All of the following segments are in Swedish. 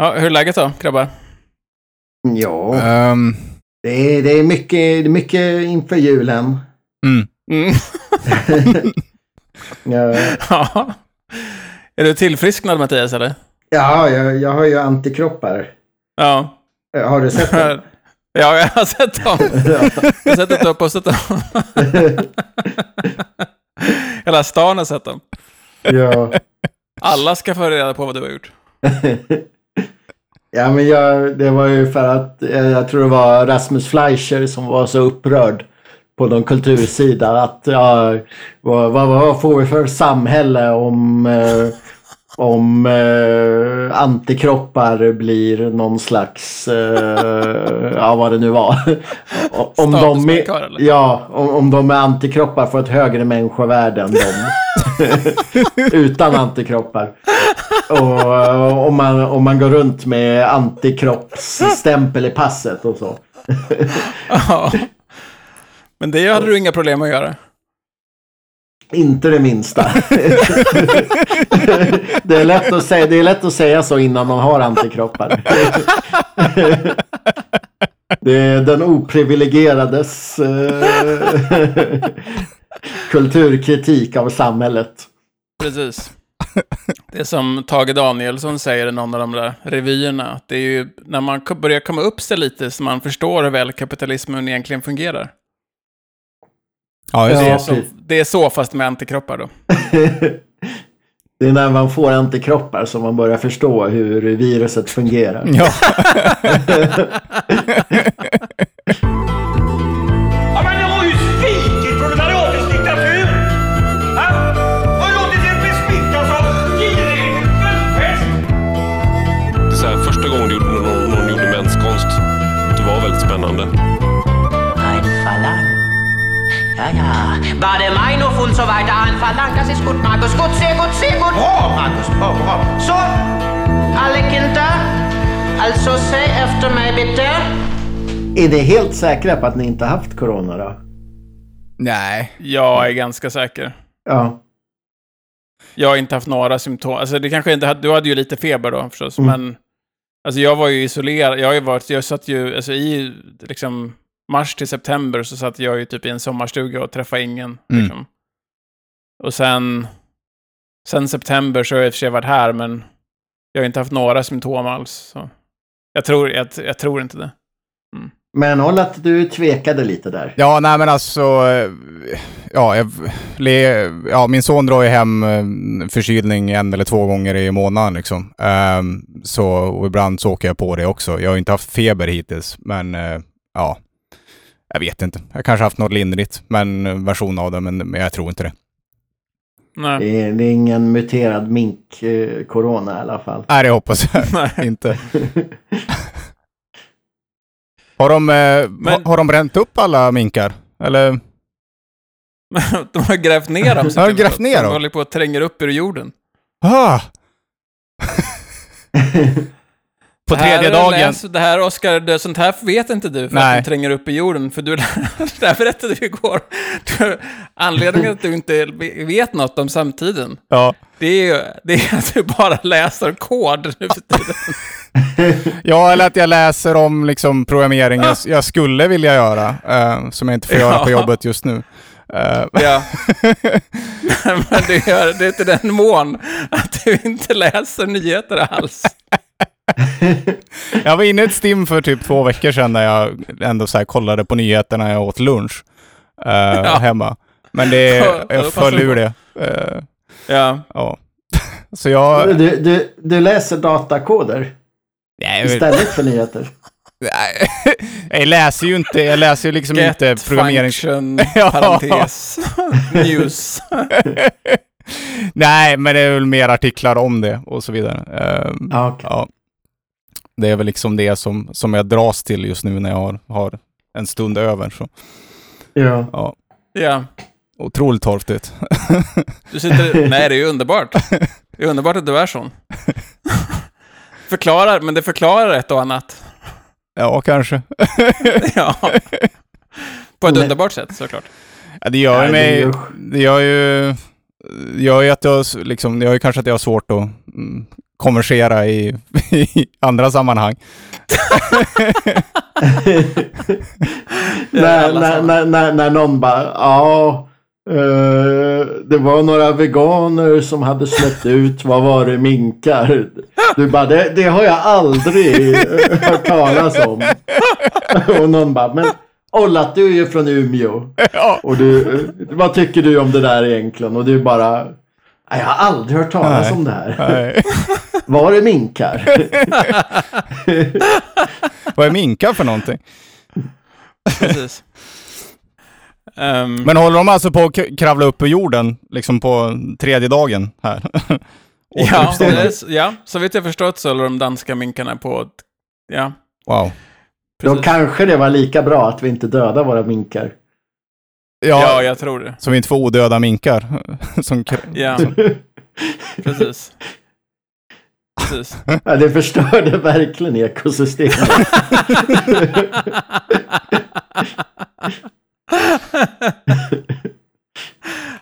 Ja, hur är läget då, grabbar? Ja, Ehm, det är, det är mycket, mycket inför julen. mm. Mm. Ja, Ja. Är du tillfrisknad Mattias eller? ja jag, jag har ju antikroppar. Ja. Har du sett det? Ja, jag har sett dem. Ja. Jag har sett att du har postat dem. Hela stan har sett dem. ja. Alla ska få reda på vad du har gjort. Ja, men jag, det var ju för att eh, jag tror det var Rasmus Fleischer som var så upprörd på någon kultursida att ja, vad, vad, vad får vi för samhälle om, eh, om eh, antikroppar blir någon slags, eh, ja vad det nu var. om, de är, ja, om, om de är antikroppar får ett högre människovärde än de utan antikroppar. Och om man, om man går runt med antikroppsstämpel i passet och så. Ja. Men det hade du inga problem att göra. Inte det minsta. det, är lätt att säga, det är lätt att säga så innan man har antikroppar. det är den oprivilegierades eh, kulturkritik av samhället. Precis. Det är som Tage Danielsson säger i någon av de där revyerna. Det är ju när man börjar komma upp sig lite som man förstår hur väl kapitalismen egentligen fungerar. Ja, Det är, så, det är så fast med antikroppar då. Det är när man får antikroppar som man börjar förstå hur viruset fungerar. Ja, und so weiter. Ein Verlang, das ist gut, Markus. Gut, sehr gut, sehr gut. Bra, Markus. Bra, bra. Så, alle Kinder. Alltså, säg efter mig bitte. Är ni helt säkra på att ni inte haft corona då? Nej. Jag är ganska säker. Ja. Jag har inte haft några symptom. Alltså det kanske inte hade, du hade ju lite feber då förstås, Mm. men alltså jag var ju isolerad. Jag har ju varit, jag satt ju, alltså i liksom mars till september så satt jag ju typ i en sommarstuga och träffade ingen. Mm. Liksom. Och sen, sen september så har jag i och för sig varit här, men jag har inte haft några symptom alls. Så. Jag, tror, jag, jag tror inte det. Men håll att du tvekade lite där. Ja, nej men alltså, ja, jag, le, ja, min son drar ju hem eh, förkylning en eller två gånger i månaden liksom. Ehm, så, och ibland så åker jag på det också. Jag har inte haft feber hittills, men eh, ja, jag vet inte. Jag kanske haft något lindrigt, men eh, version av det, men, men jag tror inte det. Nej. Det är, det är ingen muterad mink-corona i alla fall. Nej, det hoppas jag Nej. inte. Har de, eh, Men- har, har de bränt upp alla minkar? Eller? De har grävt ner dem. Har de grävt ner De dem? håller på att tränger upp ur jorden. Ah! På tredje dagen. Läs, det här, Oskar, det, sånt här vet inte du för Nej. att de tränger upp i jorden. För du, det här berättade du igår. Du, anledningen att du inte vet något om samtiden, Ja. det är ju det är att du bara läser kod nu för tiden. ja, eller att jag läser om liksom, programmering jag, jag skulle vilja göra, eh, som jag inte får göra på Ja. jobbet just nu. Eh, Ja. Men det gör det är till den mån att du inte läser nyheter alls. jag var inne i ett stim för typ två veckor sedan där jag ändå så här kollade på nyheterna när jag åt lunch eh, hemma. Men det, Ja, jag föll det ur det. Eh, Ja. ja. Så jag... Du, du, du läser datakoder Nej, men- istället för nyheter. Nej, jag läser ju inte, jag läser ju liksom inte programmering. function, Ja. parentes, news. Nej, men det är väl mer artiklar om det och så vidare. Eh, Ja, okej. ja. Det är väl liksom det som, som jag dras till just nu när jag har, har en stund över. Så. Ja. Ja, Ja. otroligt torftigt. Du sitter... Nej, det är ju underbart. Det är underbart att du är sån. Förklarar, men det förklarar ett och annat. ja, kanske. Ja. På ett underbart sätt såklart. Ja, det gör ju det är mig... ju- Det gör ju... Gör ju att jag, liksom, det gör ju kanske att jag har svårt att mm, konversera i, i andra sammanhang. när, när, när, när, när någon bara, ja, eh, det var några veganer som hade släppt ut, vad var det, minkar? Du bara, det, det har jag aldrig hört talas om. Och någon bara, men Ollat, du är ju från Umeå. Och du, vad tycker du om det där egentligen? Och du bara, "Nej, jag har aldrig hört talas Nej. om det här. Var det minkar? Vad är minkar för någonting? Precis. Ehm, Men håller de alltså på att kravla upp ur jorden, liksom på tredje dagen här? ja, Återuppstånd. det är, s- ja, så vitt jag förstått så håller de danska minkarna på att- Ja, Wow. Då precis. kanske det var lika bra att vi inte dödar våra minkar. Ja, Ja, jag tror det. så vi inte får odöda minkar. Som, Ja, precis. Precis. Ja, det förstörde verkligen ekosystemet.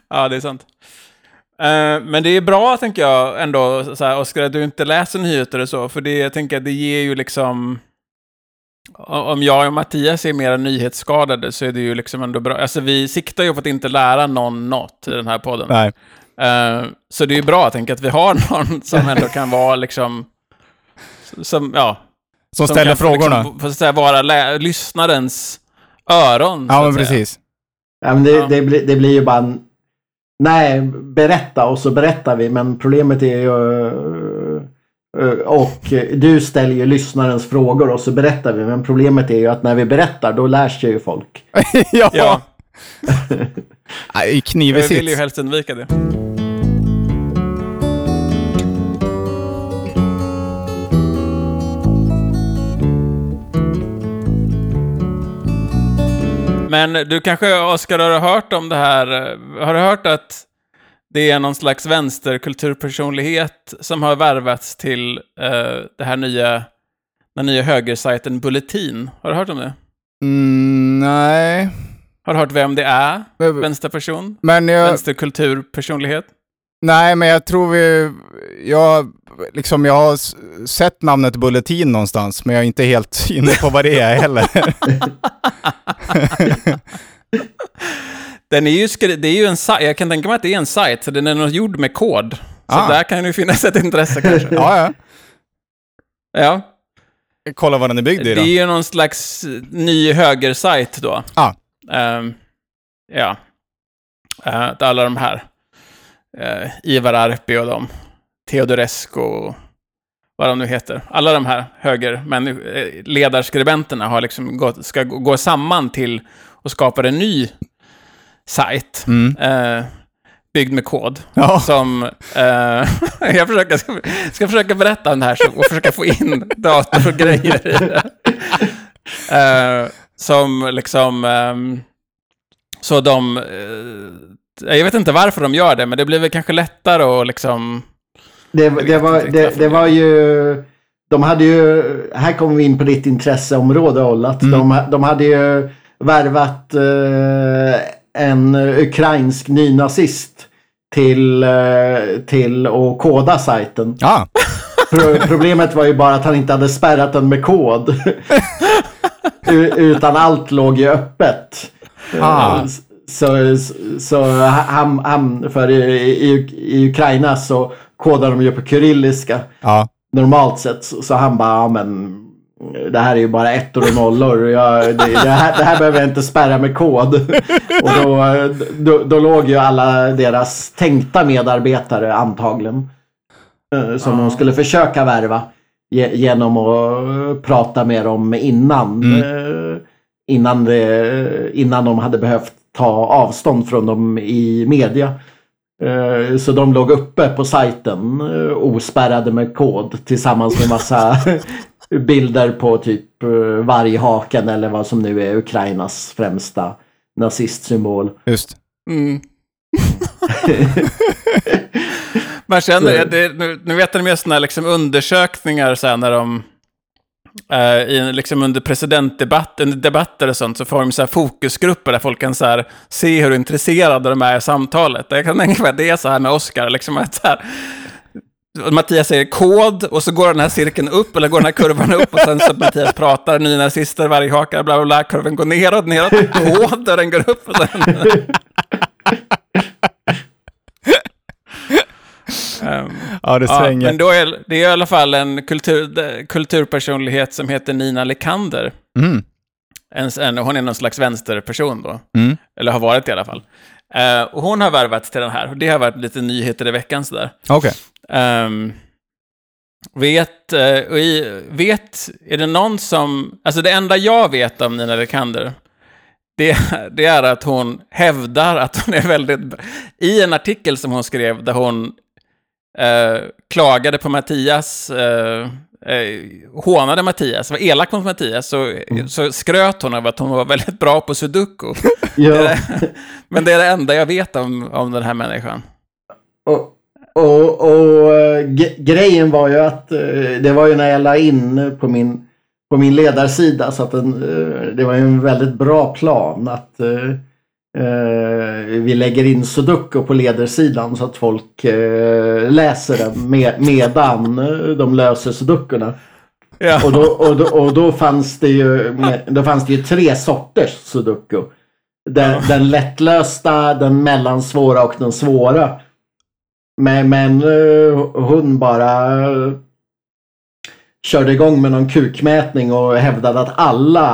ja, det är sant. Eh, men det är bra, tänker jag, ändå, så här, Oskar, att du inte läser nyheter och så, för det, jag tänker att det ger ju liksom... Om jag och Mattias är mer nyhetsskadade så är det ju liksom ändå bra. Alltså vi siktar ju på att inte lära någon något i den här podden. nej. Eh, så det är ju bra, jag tänker att vi har någon som ändå kan vara liksom... Som, ja, Som som ställer kan frågorna. Liksom, få, så här, vara lä- lyssnarens öron. ja, att men säga. precis. Ja, men det, Ja. det, blir, det blir ju bara en... Nej, berätta och så berättar vi. Men problemet är ju... eh, Och du ställer ju lyssnarens frågor och så berättar vi. Men problemet är ju att när vi berättar då lär sig ju folk. ja. Ja, Nej, knivig jag vill ju sits. helst undvika det. Men du kanske, Oskar, har hört om det här? eh, Har du hört att det är någon slags vänsterkulturpersonlighet som har värvats till eh, det här nya, den nya högersajten Bulletin? Har du hört om det? Mm, nej. Har du hört vem det är? Vänsterperson? Men jag, Vänsterkulturpersonlighet? nej, men jag tror vi... Jag, liksom, jag har sett namnet Bulletin någonstans, men jag är inte helt inne på vad det är heller. Den är ju, det är ju en sajt, jag kan tänka mig att det är en sajt, så den är nog gjord med kod. Så Ah. där kan ju finnas ett intresse kanske. ja, ja. ja. Kolla vad den är byggd Det i då. är ju någon slags ny högersajt då. Ah. Ehm, ja. Uh, alla de här. Uh, Ivar Arpi och de. Teodorescu och vad de nu heter. Alla de här höger, men, eh, har liksom gått, ska gå samman till och skapa en ny sajt. Mm. eh, byggd med kod. Ja. Som, eh, jag försöker, ska, ska försöka berätta om det här så, och försöka få in dator och grejer i det. Eh, som liksom, ehm, så de, eh, jag vet inte varför de gör det, men det blir väl kanske lättare att liksom, Det, det, var, det, det var ju... De hade ju... Här kommer vi in på ditt intresseområde Ollat. Mm. De, de hade ju värvat eh, en ukrainsk nynazist till, eh, till att koda sajten. Ja, Pro- Problemet var ju bara att han inte hade spärrat den med kod. Utan allt låg ju öppet. Ah. S- Så, så han, han, för i, i, i Ukraina så kodar de ju på kyrilliska ja. normalt sett. Så, så han bara, ja men det här är ju bara ettor och nollor. Jag, det, det, här, det här behöver jag inte spärra med kod. Och då, då, då låg ju alla deras tänkta medarbetare antagligen. eh, Som de skulle försöka värva. ge- Genom att prata med dem innan. eh, Innan, det, innan de hade behövt ta avstånd från dem i media. Eh, Så de låg uppe på sajten eh, ospärrade med kod tillsammans med massa bilder på typ eh, varghaken eller vad som nu är Ukrainas främsta nazistsymbol. Just. mm. Man känner, det, nu, nu vet jag mer sådana liksom undersökningar så här, när de, Uh, i, liksom under presidentdebatter under debatter och sånt, så får de så här fokusgrupper där folk kan så här, se hur intresserade de är i samtalet. Jag kan tänka mig att det är så här med Oscar, liksom att så här, Mattias säger kod och så går den här cirkeln upp, eller går den här kurvan upp och sen så Mattias pratar, nynazister, varghakar, bla bla bla, kurvan går neråt, neråt, kod och den går upp och sen... Ehm, Ja, det ja, svänger. men då är det är i alla fall en kultur, kulturpersonlighet som heter Nina Lekander. Mm. En, en, hon är någon slags vänsterperson då. Mm. Eller har varit i alla fall. Eh, och hon har värvats till den här. Och det har varit lite nyheter i veckan sådär. Okej. Ehm, vet, i, vet, är det någon som, alltså det enda jag vet om Nina Lekander, det, det är att hon hävdar att hon är väldigt, i en artikel som hon skrev där hon eh, klagade på Mattias, eh, eh, hånade Mattias, var elak mot Mattias, så, så skröt hon av att hon var väldigt bra på sudoku. Ja. Men det är det enda jag vet om, om den här människan. Och, och, och eh, grejen var ju att eh, det var ju när jag la in på min, på min ledarsida så att den, eh, det var ju en väldigt bra plan att vi lägger in sudoku på ledarsidan så att folk eh, läser den med, medan eh, de löser sudokurna. Ja. Och då, och, då, och då fanns det ju, då fanns det ju tre sorters sudoku. Den, den lättlösta, den mellansvåra och den svåra. Men, men eh, hon bara eh, körde igång med någon kukmätning och hävdade att alla,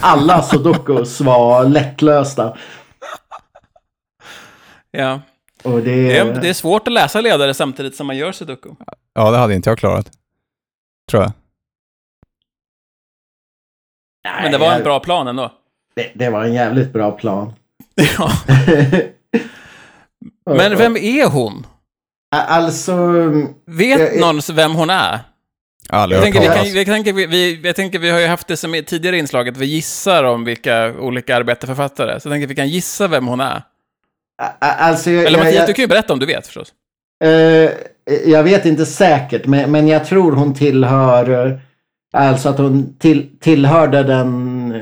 alla sudokus var lättlösta. ja. Och det, Det är, det är svårt att läsa ledare samtidigt som man gör sudoku. Ja, det hade inte jag klarat. Tror jag. Men det var en bra plan ändå. det, det var en jävligt bra plan. Ja. Men vem är hon? Alltså, Vet Jag- jag- någon vem hon är? Aldrig Jag tänker, vi, kan, jag, tänker, vi, vi, jag tänker vi har ju haft det som i tidigare inslaget, vi gissar om vilka olika arbetarförfattare. Så jag tänker vi kan gissa vem hon är. alltså jag, Eller Mattias, jag, du kan ju berätta om du vet förstås. Eh, jag vet inte säkert, men, men jag tror hon tillhör... eh, Alltså att hon till, tillhörde den...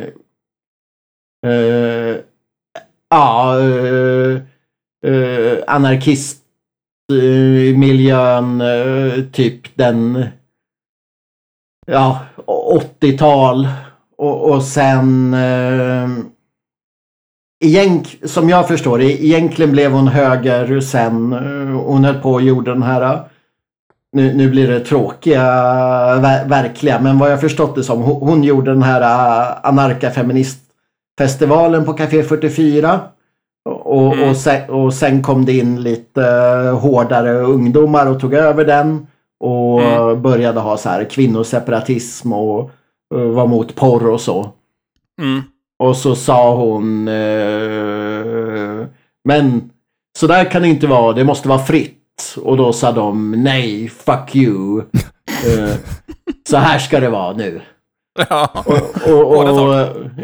eh, ja, uh, uh, anarkistmiljön, eh, typ den... Ja, 80-tal. Och, och sen... Uh, Egent, som jag förstår det, egentligen blev hon höger sen. eh, Hon höll på och gjorde den här... eh, Nu, nu blir det tråkiga, ver, verkliga, men vad jag förstått det som. Hon, hon gjorde den här eh, anarkafeministfestivalen på Café 44. Och, Mm. och, sen, och sen kom det in lite eh, hårdare ungdomar och tog över den. Och Mm. började ha så här kvinnoseparatism och, och var mot porr och så. Mm. Och så sa hon eh, Men så där kan det inte vara, det måste vara fritt. Och då sa de nej, fuck you. Eh, så här ska det vara nu. Ja. Och, och,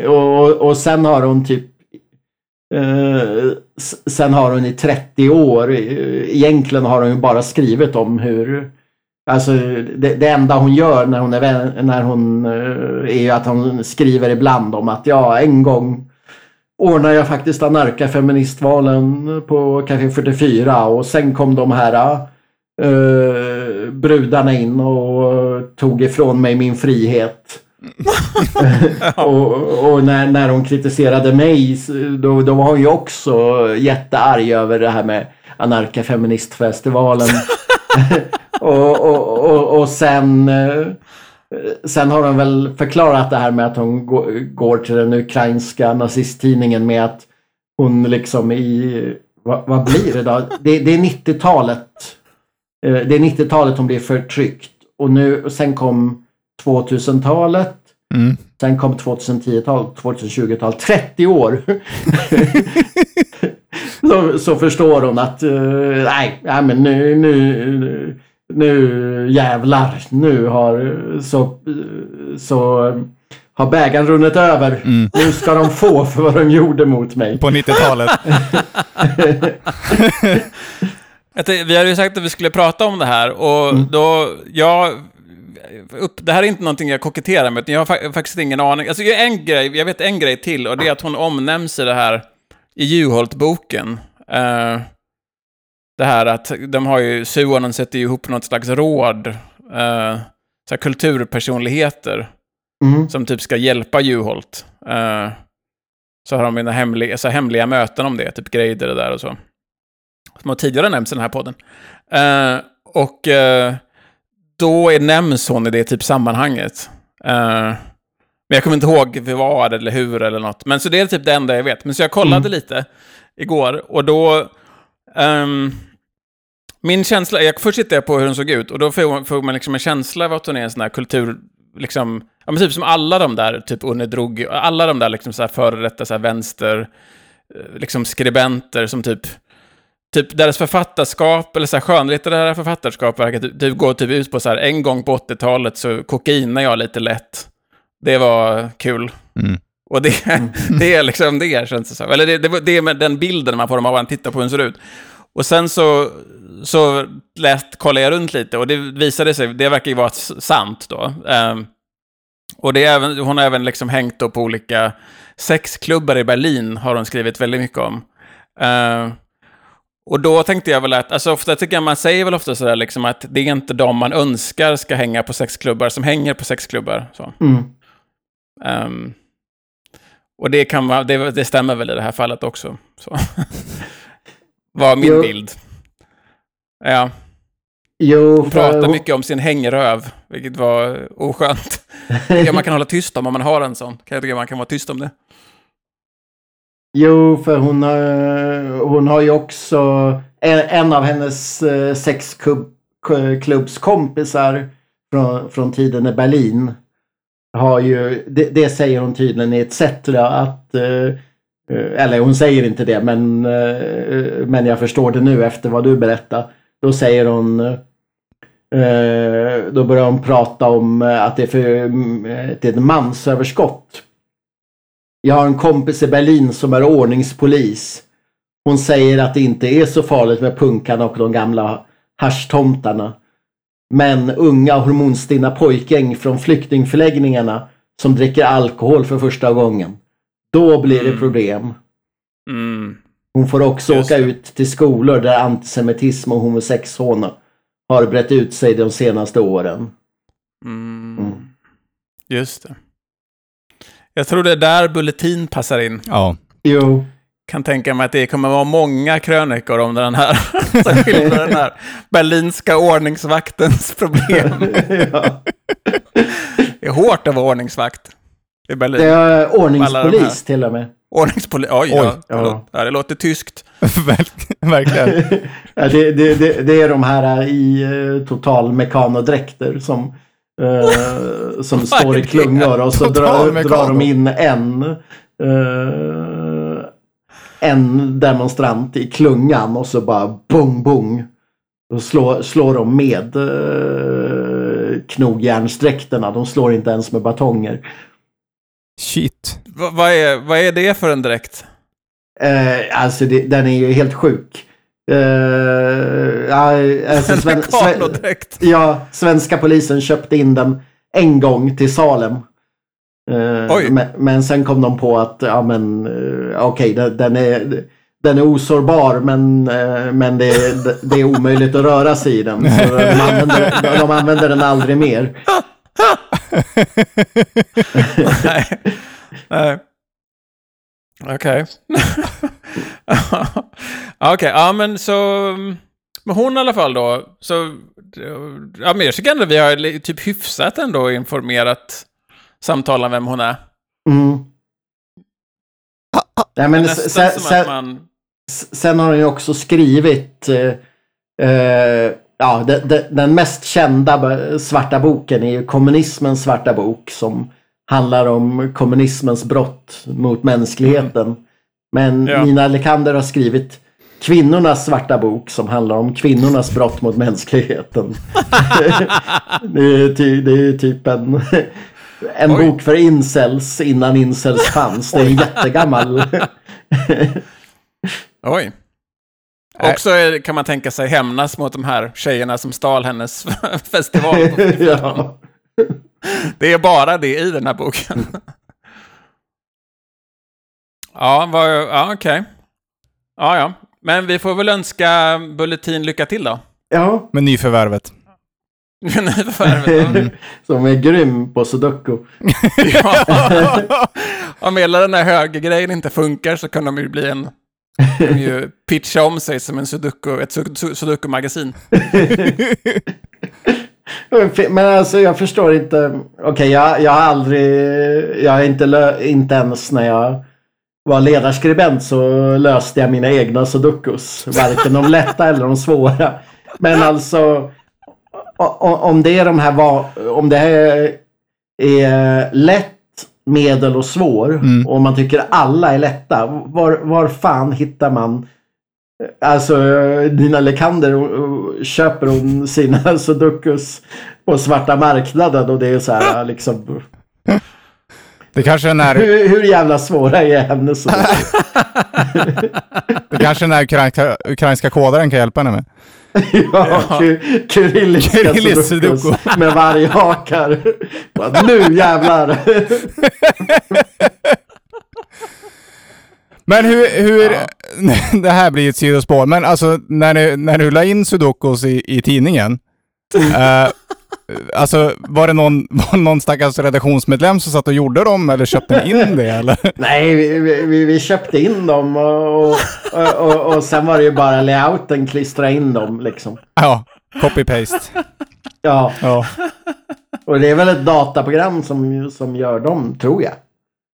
och, och, sen har hon typ eh, Sen har hon i 30 år eh, Egentligen har hon ju bara skrivit om hur Alltså det, det enda hon gör när hon är, när hon eh, är att hon skriver ibland om att ja, en gång ordnade jag faktiskt anarkafeministvalen på Café 44 och sen kom de här eh, brudarna in och tog ifrån mig min frihet. och och när, när hon kritiserade mig då, då var hon ju också jättearg över det här med anarkafeministfestivalen. och, och, och, och sen eh, Sen har de väl förklarat det här med att hon gå- går till den ukrainska nazisttidningen med att hon liksom i, vad, vad blir det då? Det, det är 90-talet. Eh, Det är 90-talet hon blir förtryckt. Och nu, och sen kom 2000-talet. Mm. Sen kom 2010-talet, 2020-talet, 30 år. så, så förstår hon att eh, nej, nej men nu, nu, nu jävlar, nu har så, så har bägaren runnit över. Mm. Nu ska de få för vad de gjorde mot mig. På 90-talet. Jag tänkte, Vi hade ju sagt att vi skulle prata om det här och då, jag... Upp, det här är inte någonting jag koketterar med, utan jag har fa- faktiskt ingen aning. Alltså, jag, en grej, jag vet en grej till och det är att hon omnämns i det här, i Juholt-boken. Eh, det här att de har ju, Suonen sätter ju ihop något slags råd, eh, så kulturpersonligheter, Mm. som typ ska hjälpa Juholt. Eh, så har de mina hemliga, så hemliga möten om det, typ Greider och där och så. Som har tidigare nämnts i den här podden. Eh, och eh, då är, nämns hon i det typ sammanhanget. Eh, men jag kommer inte ihåg vad eller hur eller något. Men så det är typ det enda jag vet. Men så jag kollade lite igår och då... Um, min känsla, jag, först tittade jag på hur hon såg ut och då får, får man liksom en känsla av att hon är en sån här kultur, liksom, ja men typ som alla de där, typ Unne alla de där liksom så här före detta så här vänster, eh, liksom skribenter som typ, typ deras författarskap, eller så här skönlitterära författarskap verkar typ, typ gå typ ut på så här, en gång på 80-talet så kokainar jag lite lätt. Det var kul. Mm. Och det, det är liksom det, känns det som. Eller det, det, det är med den bilden man får om man tittar på hur den ser ut. Och sen så, så läst, kollade jag runt lite och det visade sig, det verkar ju vara sant då. Ehm, och det är även, hon har även liksom hängt på olika sexklubbar i Berlin, har hon skrivit väldigt mycket om. Ehm, och då tänkte jag väl att, alltså ofta tycker jag man säger väl ofta sådär liksom att det är inte de man önskar ska hänga på sexklubbar som hänger på sexklubbar. Så. Mm. Ehm, och det, kan vara, det, det stämmer väl i det här fallet också. Så. var min Jo. bild. Ja, Jo, hon pratar mycket om sin hängröv, vilket var oskönt. Ja, man kan hålla tyst om om man har en sån. Kan jag tycka man kan vara tyst om det. Jo, för hon har, hon har ju också en, en av hennes eh, sexklubbskompisar från, från tiden i Berlin. Har ju, det, det säger hon tydligen i ETC att eh, eller hon säger inte det men, eh, men jag förstår det nu efter vad du berättar. Då säger hon eh, Då börjar hon prata om eh, att det är, för, eh, det är ett mansöverskott. Jag har en kompis i Berlin som är ordningspolis. Hon säger att det inte är så farligt med punkarna och de gamla haschtomtarna. Men unga hormonstinna pojkgäng från flyktingförläggningarna som dricker alkohol för första gången. Då blir det Mm. problem. Mm. Hon får också Just åka det. ut till skolor där antisemitism och homosexhåna har brett ut sig de senaste åren. Mm. Mm. Just det. Jag tror det är där Bulletin passar in. Ja. Jo. Kan tänka mig att det kommer vara många krönikor om den här, som skildrar den här berlinska ordningsvaktens problem. ja. Det är hårt att vara ordningsvakt i Berlin. Det är ordningspolis till och med. Ordningspolis. Oj, Oj, ja, ja. Det låter tyskt. Verk- Verkligen. Ja, det, det, det, det är de här i eh, total mekanodräkter som, eh, som står i klungor och så drar, drar de in en eh, en demonstrant i klungan och så bara bong bong. Då slår, slår de med eh, knogjärnsdräkterna. De slår inte ens med batonger. Shit. Va, vad, är, vad är det för en dräkt? Eh, alltså det, den är ju helt sjuk. Eh, ja, alltså, En sven, sven, ja, svenska polisen köpte in den en gång till Salem. Oj. men, men sen kom de på att ja, men, eh, okej, den, den, är, den är osårbar men, eh, men det, är, det är omöjligt att röra sig i den. Så de, använder, de använder den aldrig mer. Nej. Nej. Okej. Okej, ja men så... Men hon i alla fall då, så... Ja men jag tycker ändå vi har typ hyfsat ändå informerat samtal om vem hon är. Mm. Nej, men sen, sen, man... Sen har han ju också skrivit eh, eh, ja, de, de, den mest kända svarta boken är ju kommunismens svarta bok som handlar om kommunismens brott mot mänskligheten. Men Ja. Nina Lekander har skrivit kvinnornas svarta bok som handlar om kvinnornas brott mot mänskligheten. det, är ty, det är typ en, en Oj. bok för incels innan incels fanns. Det är en jättegammal. Oj. Nej. Också är- kan man tänka sig hämnas mot de här tjejerna som stal hennes festival. Ja. Det är bara det i den här boken. ja, ja okej. Ja, ja. Men vi får väl önska Bulletin lycka till då. Ja, Med nyförvärvet. Som är grym på sudoku. ja. Om hela den här högergrejen inte funkar så kan de ju bli en... De ju pitcha om sig som en sudoku, ett su- su- sudoku-magasin. Men alltså jag förstår inte. Okej, jag, jag har aldrig... Jag har inte, lö, inte ens när jag var ledarskribent så löste jag mina egna sudokus. Varken de lätta eller de svåra. Men alltså... Om det är de här... Om det här är lätt, medel och svår. Och man tycker alla är lätta. Var, var fan hittar man Alltså Nina Lekander köper hon sina sudokus på svarta marknaden och det är så här liksom. Det kanske är när, Hur, hur jävla svåra är hennes det kanske är när ukrainska, ukrainska kodaren kan hjälpa henne med. Ja, ku- kyrilliska Kyrillisk sudokus sudoku. med varghakar. Nu jävlar! Men hur, hur det här blir ett sidospår, men alltså när du, när du la in Sudokus i, i tidningen, eh, alltså var det någon, var någon stackars redaktionsmedlem som satt och gjorde dem eller köpte ni in det eller? Nej, vi, vi, vi köpte in dem och, och, och, och sen var det ju bara layouten, klistra in dem liksom. Ja, copy-paste. Ja, Ja. och det är väl ett dataprogram som, som gör dem, tror jag.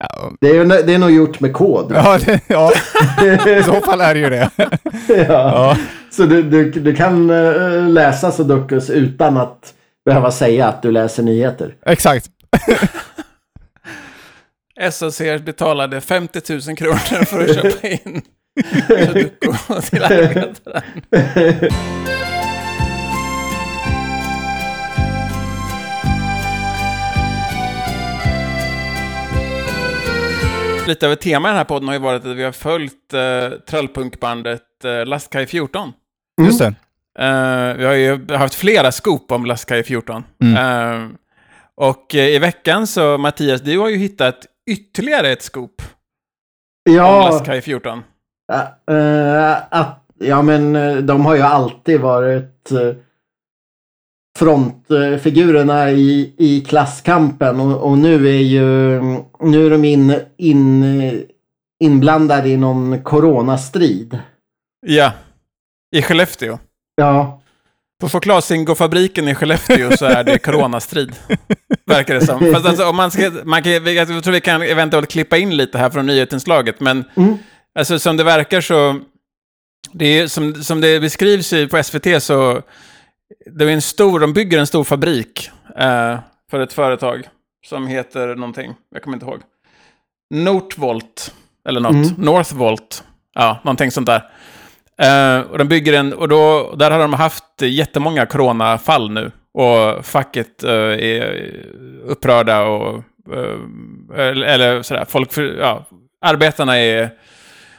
Ja, Det är, det är nog gjort med kod. ja, det, ja, i så fall är det ju det. Ja. Ja. Så du, du, du kan eh, läsa Sudokus utan att behöva säga att du läser nyheter. Exakt. SOC betalade 50 000 kronor för att köpa in sudoku till arbetaren. Lite av ett tema i den här podden har ju varit att vi har följt uh, trallpunkbandet uh, Lastkaj 14. Just det. Eh, vi har ju haft flera scoop om Lastkaj 14. Eh, och eh, i veckan så, Mattias, du har ju hittat ytterligare ett scoop om Ja, Lastkaj 14. äh, äh, att, ja men de har ju alltid varit frontfigurerna i, i klasskampen och, och nu är ju nu är de in, in, inblandade i någon coronastrid. Ja, i Skellefteå. Ja, På chokladzingofabriken i Skellefteå så är det coronastrid. Verkar det som. Fast alltså, om man ska, man kan, jag tror vi kan eventuellt klippa in lite här från nyhetsinslaget, men Mm. alltså, som det verkar så... Det är, som, som det beskrivs på SVT så... Det är en stor, de bygger en stor fabrik eh, för ett företag som heter någonting, jag kommer inte ihåg. Nordvolt, eller något. Mm. Northvolt, ja, någonting sånt där. Eh, och de bygger en, och då, där har de haft jättemånga coronafall nu. Och facket eh, är upprörda och, eh, eller, eller sådär, folk, för, ja, arbetarna är,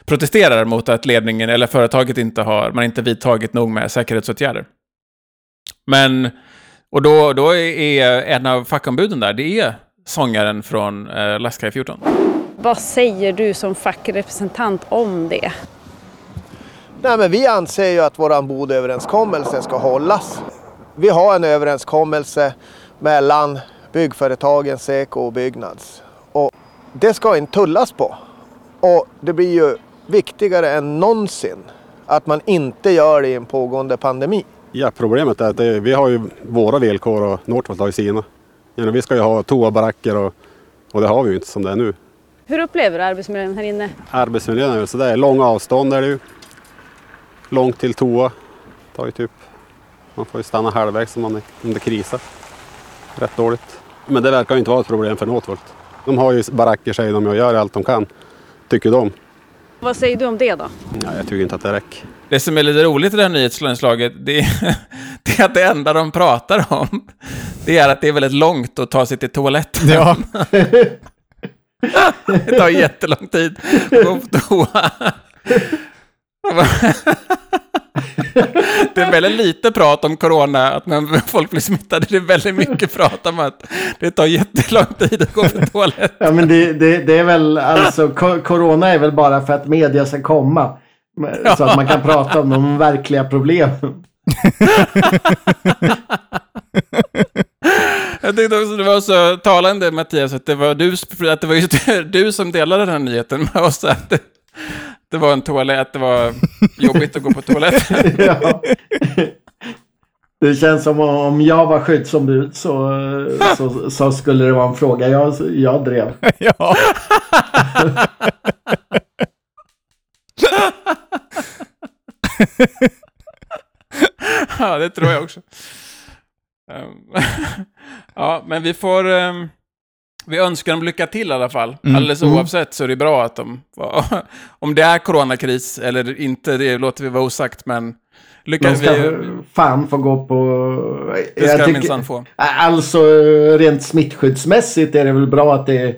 protesterar mot att ledningen eller företaget inte har, man inte vidtagit nog med säkerhetsåtgärder. Men, och då, då är en av fackombuden där, det är sångaren från eh, Lastkaj 14. Vad säger du som fackrepresentant om det? Nej, men vi anser ju att vår bodöverenskommelse ska hållas. Vi har en överenskommelse mellan byggföretagen Seko och Byggnads. Och det ska inte tullas på. Och det blir ju viktigare än någonsin att man inte gör det i en pågående pandemi. Ja, problemet är att det, vi har ju våra villkor och Northvolt har ju sina. Ja, vi ska ju ha toabaracker och, och det har vi ju inte som det är nu. Hur upplever du arbetsmiljön här inne? Arbetsmiljön är väl sådär, långa avstånd är det ju. Långt till toa. Tar ju typ, man får ju stanna halvvägs om, man är, om det krisar. Rätt dåligt. Men det verkar ju inte vara ett problem för Northvolt. De har ju baracker säger de och gör allt de kan. Tycker de. Vad säger du om det då? Ja, jag tycker inte att det räcker. Det som är lite roligt i det här nyhetsinslaget, det är, det är att det enda de pratar om, det är att det är väldigt långt att ta sig till toaletten. Ja. Det tar jättelång tid att gå på toa. Det är väldigt lite prat om corona, att när folk blir smittade. Det är väldigt mycket prat om att det tar jättelång tid att gå på toaletten. Ja men det, det, det är väl alltså Corona är väl bara för att media ska komma. Så att man kan prata om de verkliga problemen. Jag tyckte också det var så talande Mattias, att det var du, att det var just du som delade den här nyheten med oss. Att det, var en toalett, det var jobbigt att gå på toaletten. ja. Det känns som om jag var skyddsombud så, så, så skulle det vara en fråga jag, jag drev. ja. Ja, det tror jag också. Ehm, ja, men vi får... ehm, vi önskar dem lycka till i alla fall. Mm. Alldeles Mm. oavsett så är det bra att de... Om det är coronakris eller inte, det låter vi vara osagt, men... Lycka, De ska vi, fan få gå på... det ska de minsann få. Alltså rent smittskyddsmässigt är det väl bra att det är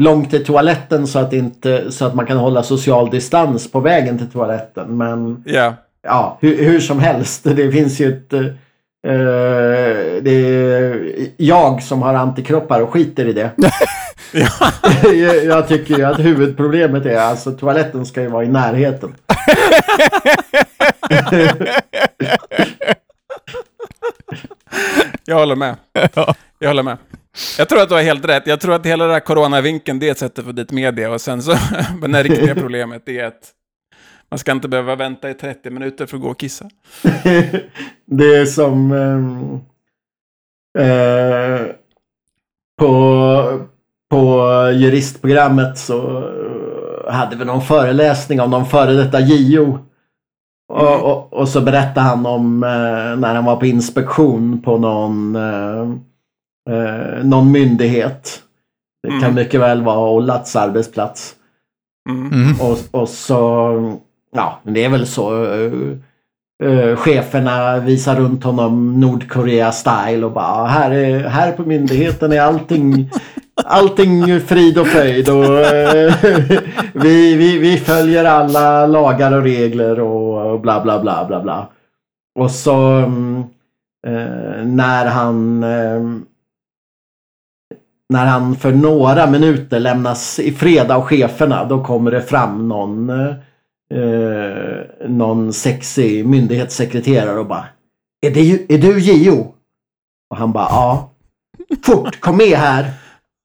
långt till toaletten så att, inte, så att man kan hålla social distans på vägen till toaletten. Men Ja. ja, hur, hur som helst. Det finns ju ett... eh, det är jag som har antikroppar och skiter i det. jag, jag tycker ju att huvudproblemet är alltså toaletten ska ju vara i närheten. Jag håller med. Jag håller med. Jag tror att du har helt rätt. Jag tror att hela den här coronavinkeln, det är ett sätt att få dit media. Och sen så, men det riktiga problemet är att man ska inte behöva vänta i 30 minuter för att gå och kissa. det är som ehm, eh, på, på juristprogrammet så eh, hade vi någon föreläsning om någon före detta JO. Och, och, och så berättade han om eh, när han var på inspektion på någon, eh, eh, någon myndighet. Det kan Mm. mycket väl vara Ollats arbetsplats. Mm. Mm. Och, och så, ja, det är väl så. eh, eh, cheferna visar runt honom Nordkorea-style och bara här, är, här på myndigheten är allting Allting frid och fröjd och eh, vi, vi, vi följer alla lagar och regler och, och bla bla bla bla bla. Och så mm, när han när han för några minuter lämnas i fred av cheferna då kommer det fram någon eh, någon sexig myndighetssekreterare och bara Är, det, är du JO? Och han bara ja. Fort, kom med här!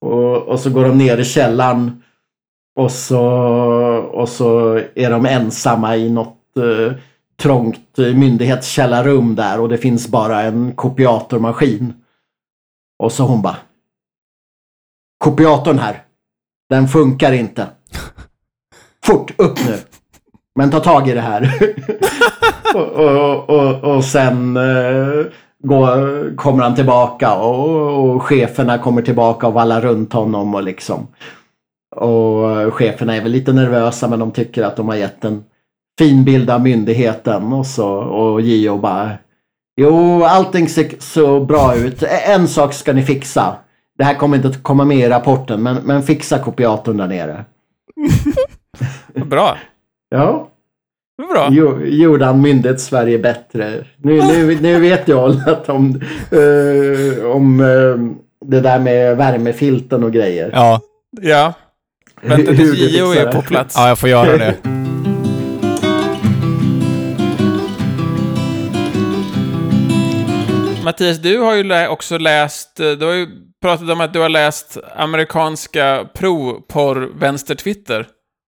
Och, och så går de ner i källaren och så, och så är de ensamma i något eh, trångt myndighetskällarrum där och det finns bara en kopiatormaskin. Och så hon bara Kopiatorn här. Den funkar inte. Fort, upp nu. Men ta tag i det här. och, och, och, och sen eh, går, kommer han tillbaka och, och cheferna kommer tillbaka och vallar runt honom och liksom. Och cheferna är väl lite nervösa men de tycker att de har gett en fin bild av myndigheten och så och JO bara Jo, allting ser så bra ut. En sak ska ni fixa. Det här kommer inte att komma med i rapporten men, men fixa kopiatorn där nere. Bra. Ja. Bra. Jo, gjorde han myndighets-Sverige bättre. Nu, nu, nu vet jag att om, eh, om eh, det där med värmefilten och grejer. Ja. Ja. Vänta tills JO är på plats. ja, jag får göra det. Mattias, du har ju lä- också läst, eh, du har ju pratat om att du har läst amerikanska pro-porr-vänster-twitter.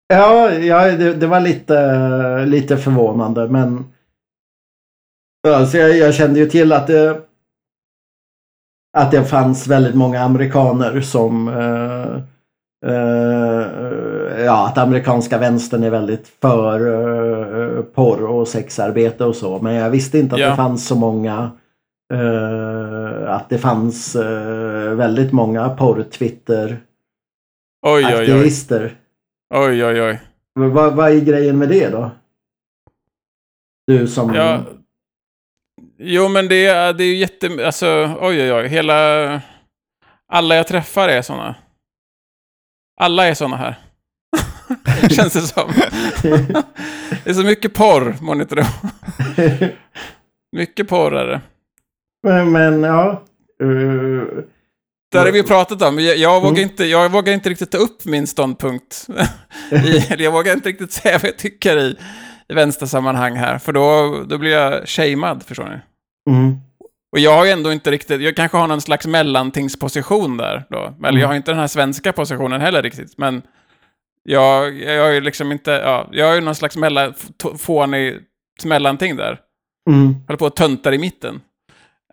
Ja, ja det, det var lite, lite förvånande men alltså jag, jag kände ju till att det, att det fanns väldigt många amerikaner som eh, eh, ja, att amerikanska vänstern är väldigt för eh, porr och sexarbete och så. Men jag visste inte att Ja. det fanns så många eh, att det fanns eh, väldigt många porr-twitter Oj, oj, oj. oj. Vad, vad är grejen med det då? Du som... Ja. Jo, men det är, det är ju jätte... Alltså, oj, oj, oj. Hela... Alla jag träffar är såna. Alla är såna här. Känns det som. det är så mycket porr, må ni tro. Mycket porr är det. men, men ja. Uh, Det har vi ju pratat om. Jag, jag, vågar Mm. inte, jag vågar inte riktigt ta upp min ståndpunkt. I, jag vågar inte riktigt säga vad jag tycker i, i vänstersammanhang här. För då, då blir jag shamead, förstår ni? Mm. Och jag har ju ändå inte riktigt, jag kanske har någon slags mellantingsposition där då. Eller jag har inte den här svenska positionen heller riktigt. Men jag, jag har ju liksom inte, ja, jag har ju någon slags mellan, fånig mellanting där. Mm. Håller på att töntar i mitten.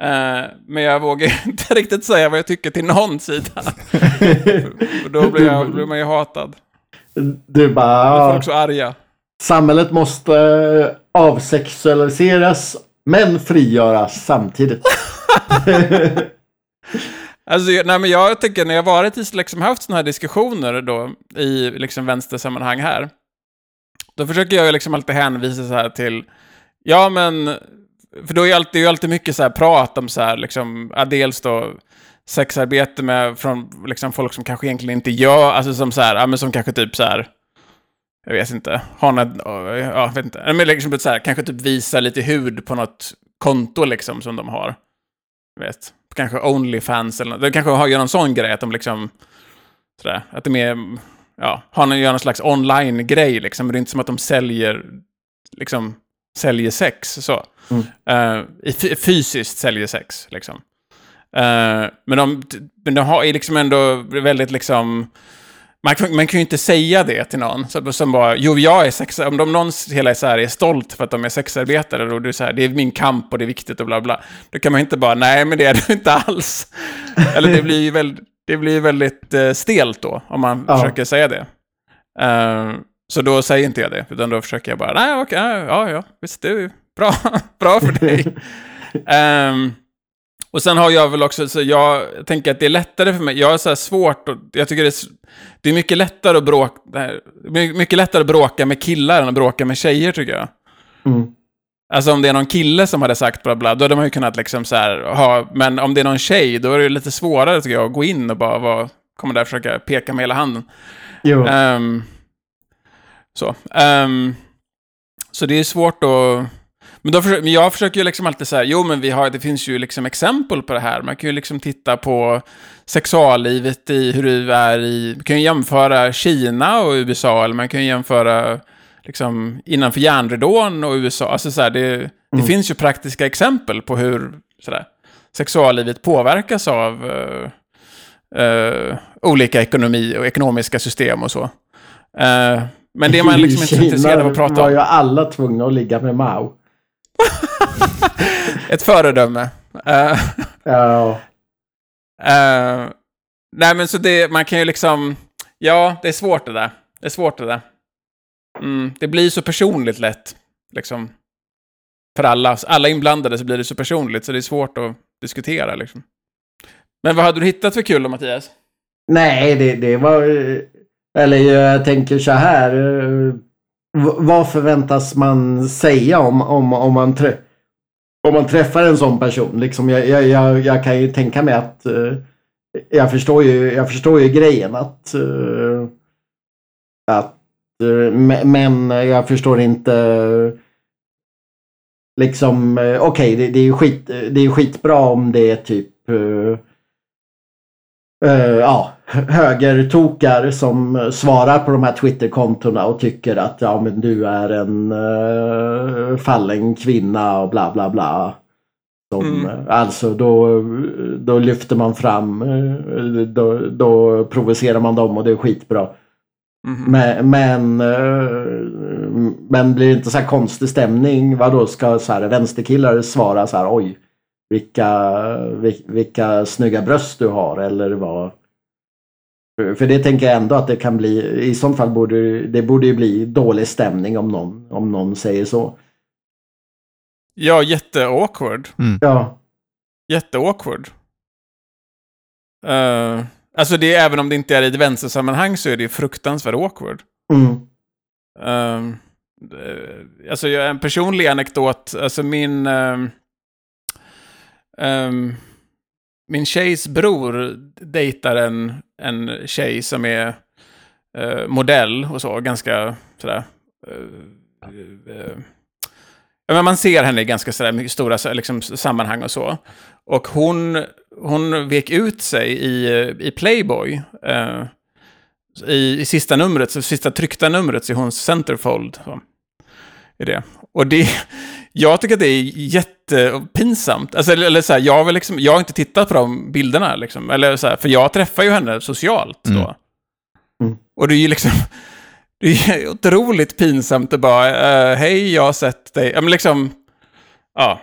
Eh, men jag vågar inte riktigt säga vad jag tycker till någon sida. Och då blir, jag, blir man ju hatad. Du bara, ja, folk så arga. samhället måste eh, avsexualiseras men frigöras samtidigt. Alltså, nej, men jag tycker när jag varit i, liksom haft sådana här diskussioner då i liksom vänstersammanhang här, då försöker jag liksom alltid hänvisa så här till, ja men, för då är alltid, det är ju alltid mycket så här prat om så här, liksom, ja, dels då sexarbete med, från liksom folk som kanske egentligen inte gör, alltså som så här, ja men som kanske typ så här, jag vet inte, har något, ja, jag vet inte, men liksom typ så här, kanske typ visa lite hud på något konto liksom som de har. Vet, kanske Onlyfans eller något. De kanske har, gör någon sån grej att de liksom, sådär, att det är mer, ja, har någon, gör någon slags online-grej liksom. Men det är inte som att de säljer, liksom, säljer sex så. Mm. Fy- fysiskt säljer sex liksom. Eh, men de, men de har liksom ändå väldigt liksom, man man kan ju inte säga det till någon som, som bara, jo jag är sex, om de någon hela är så här är stolt för att de är sexarbetare och du här, det är min kamp och det är viktigt och bla bla. Då kan man inte bara, nej men det är det inte alls. Eller det blir ju väldigt, det blir väldigt eh, stelt då, om man Ja. försöker säga det. Eh, så då säger inte jag det, utan då försöker jag bara, nej okej, ja, ja, ja, visst det är bra, bra för dig. Ehm, och sen har jag väl också, så jag tänker att det är lättare för mig, jag har så här svårt, och jag tycker det är, det är mycket lättare att bråka, mycket lättare att bråka med killar än att bråka med tjejer tycker jag. Mm. Alltså om det är någon kille som hade sagt bla bla, då hade man ju kunnat liksom så här ha, men om det är någon tjej, då är det lite svårare tycker jag att gå in och bara vara, komma där och försöka peka med hela handen. Jo. Ehm, så. Ehm, så det är svårt att... Men, då försöker, jag försöker ju liksom alltid säga, jo men vi har, det finns ju liksom exempel på det här. Man kan ju liksom titta på sexuallivet i hur det är i, man kan ju jämföra Kina och USA, eller man kan ju jämföra liksom innanför järnridån och USA. Alltså så här, det, det finns ju praktiska exempel på hur sådär, sexuallivet påverkas av eh, eh, olika ekonomi och ekonomiska system och så. Eh, men det är man liksom inte så intresserad av att prata var ju om. alla tvungna att ligga med Mao. Ett föredöme. Eh, Ja. eh, nej men så det, man kan ju liksom, ja det är svårt det där. Det är svårt det där. Mm, det blir så personligt lätt, liksom. För alla, alla inblandade så blir det så personligt så det är svårt att diskutera liksom. Men vad hade du hittat för kul då Mattias? Nej, det, det var... Eller jag tänker så här. Eh, vad förväntas man säga om, om, om, man, trä, om man träffar en sån person? Liksom jag, jag, jag, jag kan ju tänka mig att... Eh, jag förstår ju, jag förstår ju grejen att... Eh, att men jag förstår inte... Liksom, eh, okej, det, det är ju skit, det är skitbra om det är typ... ja, högertokar som svarar på de här Twitterkontona och tycker att ja men du är en uh, fallen kvinna och bla bla bla. Som, Mm. eh, Alltså då, då lyfter man fram, eh, då, då provocerar man dem och det är skitbra. Mhm. Men, men, eh, men blir det inte så här konstig stämning? Vadå ska så här vänsterkillar svara så här oj vilka, vil- vilka snygga bröst du har eller vad? För- det tänker jag ändå att det kan bli, i sånt fall borde det borde ju bli dålig stämning om någon, om någon säger så. Ja, jätteawkward. Ja, Jätteawkward. Uh, alltså det är, även om det inte är i ett vänstersammanhang så är det fruktansvärt awkward. mm, Um, eh, alltså jag, en personlig anekdot, alltså min... ehm, ehm, min tjejs bror dejtar en, en tjej som är eh, modell och så, ganska sådär... eh, eh, ja, men man ser henne i ganska sådär mycket stora liksom, sammanhang och så. Och hon, hon vek ut sig i, i Playboy. eh, i, i sista numret, så sista tryckta numret, så är hon centerfold. Så. i det. Och det, jag tycker att det är jättepinsamt. Alltså, eller, eller så här, jag, väl liksom, jag har inte tittat på de bilderna, liksom. eller så här, för jag träffar ju henne socialt då. Mm. Mm. Och det är ju liksom, det är otroligt pinsamt att bara, eh, hej, jag har sett dig. Ja, men liksom, ja.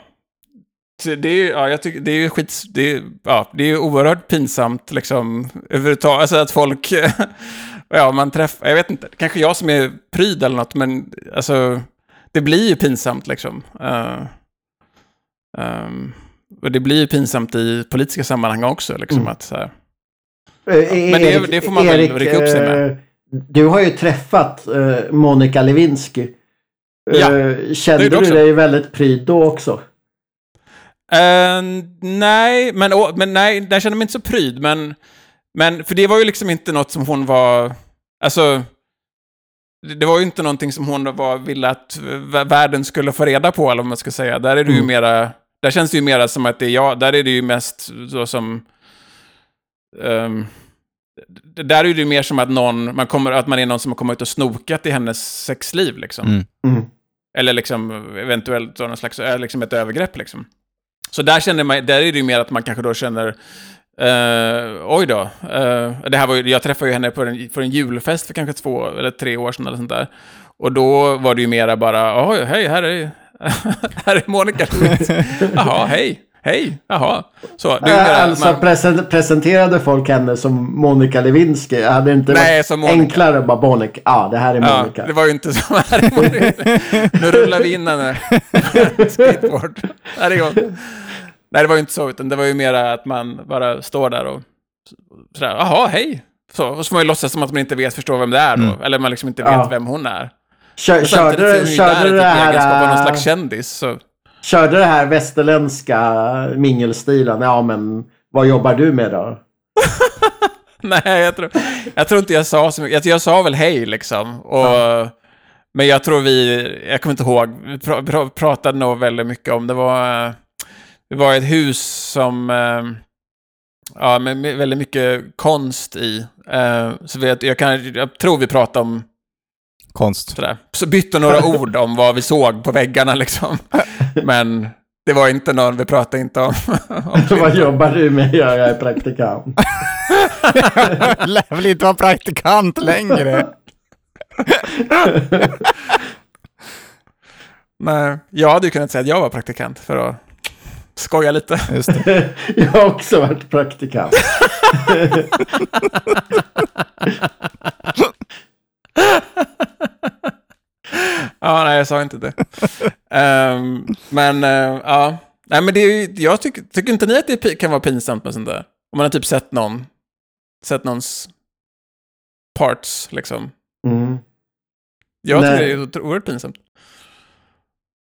Det är ju, ja, jag tycker, det är ju skit, det är, ja, det är oerhört pinsamt liksom, överhuvudtaget, alltså att folk, ja, man träffar, jag vet inte, kanske jag som är pryd eller något, men alltså, det blir ju pinsamt liksom. Eh, ehm, och det blir ju pinsamt i politiska sammanhang också, liksom Mm. att så här, Eh, men det- det får man väl rycka upp sig med. eh, Du har ju träffat eh, Monica Lewinsky. Ja, Eh, Kände du dig väldigt pryd då också? Eh, nej, men, å- men nej, där kände jag mig inte så pryd, men, men för det var ju liksom inte något som hon var, alltså, det- var ju inte någonting som hon var, ville att vä- världen skulle få reda på, eller vad man ska säga. Där är det ju Mm. mera, där känns det ju mera som att det är jag, där är det ju mest så som, d- där är det ju mer som att någon, man kommer, att man är någon som har kommit och snokat i hennes sexliv liksom. Mm. Mm. Eller liksom eventuellt någon slags, eh, liksom ett övergrepp liksom. Så där känner man, där är det ju mer att man kanske då känner, eh, oj då, eh, det här var ju, jag träffade ju henne på en, för en julfest för kanske två eller tre år sedan eller sånt där. Och då var det ju mera bara, oj, hej, här är, här är Monica Lewinsky. Jaha, hej, hej, jaha. Så, det mera, alltså man, presen- presenterade folk henne som Monica Lewinsky? Hade det inte Nej, varit enklare att bara Monica? Ja, det här är Ja, Monica. det var ju inte så här är Monica. Nu rullar vi in henne. Skateboard. Här är hon. Nej, det var ju inte så, utan det var ju mera att man bara står där och sådär, jaha, hej. Så, och så får man ju låtsas som att man inte vet, förstår vem det är då. Mm. Eller man liksom inte vet Ja. vem hon är. Kör, körde du du typ det i egenskap av någon här, slags äh, kändis. Så. körde det här västerländska mingelstilen? Ja, men vad jobbar du med då? Nej, jag tror, jag tror inte jag sa så mycket. Jag, jag sa väl hej liksom. Och, Men jag tror vi, jag kommer inte ihåg, vi pra, pra, pratade nog väldigt mycket om, det var, det var ett hus som, eh, ja, med, med väldigt mycket konst i. Eh, Så vet, jag, kan, jag tror vi pratade om Konst. sådär. Så bytte några ord om vad vi såg på väggarna liksom. Men det var inte någon, vi pratade inte om, om vad jobbar du med? Jag är praktikant. Lär väl inte vara praktikant längre. Nej, jag hade ju kunnat säga att jag var praktikant för att skoja lite. Just det. Jag har också varit praktikant. Ja, nej, jag sa inte det. Ehm, men, eh, ja. Nej, men det är ju, jag tycker, tycker inte ni att det kan vara pinsamt med sånt där? Om man har typ sett någon, sett någons parts, liksom. Mm. Jag tycker Nej. det är oerhört pinsamt.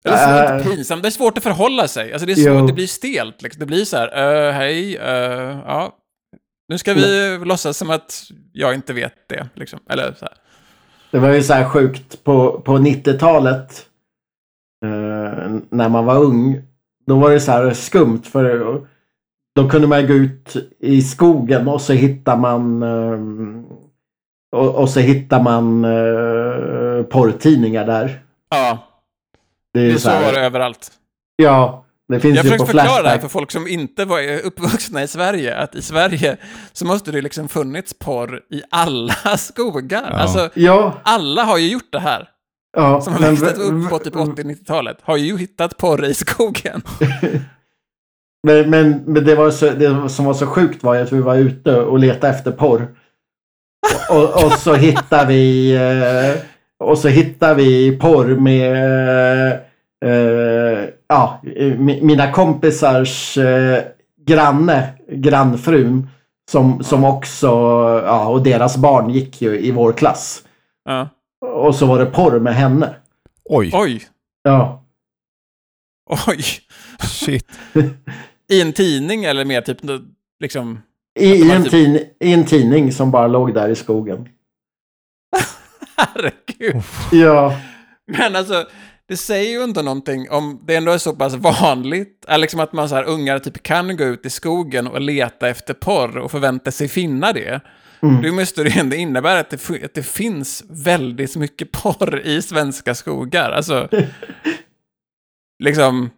Så, Äh. inte pinsamt, det är svårt att förhålla sig. Alltså det, är Jo. svårt, det blir stelt. Liksom. Det blir så här, eh, hej, eh, ja. Nu ska vi låtsas som att jag inte vet det. Liksom. Eller så här. Det var ju så här sjukt på, på 90-talet. Eh, när man var ung. Då var det så här skumt för då kunde man gå ut i skogen och så hittar man eh, och, och så hittar man eh, porrtidningar där. Ja, Det är det så var det överallt. Ja, det finns Jag ju på försöker förklara det här Flashback. för folk som inte var uppvuxna i Sverige, att i Sverige så måste det liksom funnits porr i alla skogar. Ja. Alltså, Ja, alla har ju gjort det här. ja. Som har men- växt upp på typ 80-90-talet, har ju hittat porr i skogen. Men, men, men det, var så, det som var så sjukt var att vi var ute och letade efter porr. Och, och så hittar vi eh, och så hittar vi porr med eh, ja, mi- mina kompisars eh, granne, grannfrun. Som, som också, ja, och deras barn gick ju i vår klass. Ja. Och så var det porr med henne. Oj, Oj, Ja. oj. shit. I en tidning eller mer typ liksom... I, i, en typ- tin, I en tidning som bara låg där i skogen. Herregud. Ja. Men alltså, det säger ju inte någonting om det ändå är så pass vanligt. Eller liksom att man så här, ungar typ kan gå ut i skogen och leta efter porr och förvänta sig finna det. Mm. Då måste det ju ändå innebära att det, att det finns väldigt mycket porr i svenska skogar. Alltså, liksom,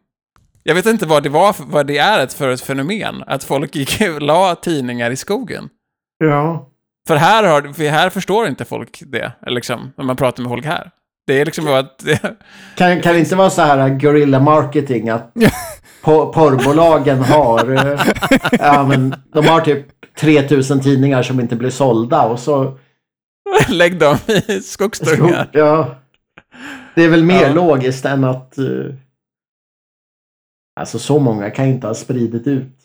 jag vet inte vad det, var, vad det är ett för ett fenomen. Att folk gick och la tidningar i skogen. Ja. För här, har, för här förstår inte folk det, liksom, när man pratar med folk här. Det är liksom bara att... Kan, kan det inte vara så här guerrilla marketing att po- porrbolagen har, eh, ja, men, de har typ 3000 tidningar som inte blir sålda och så... Lägg dem i skogsdungar. Ja. Det är väl mer Ja. logiskt än att... eh, alltså så många kan inte ha spridit ut.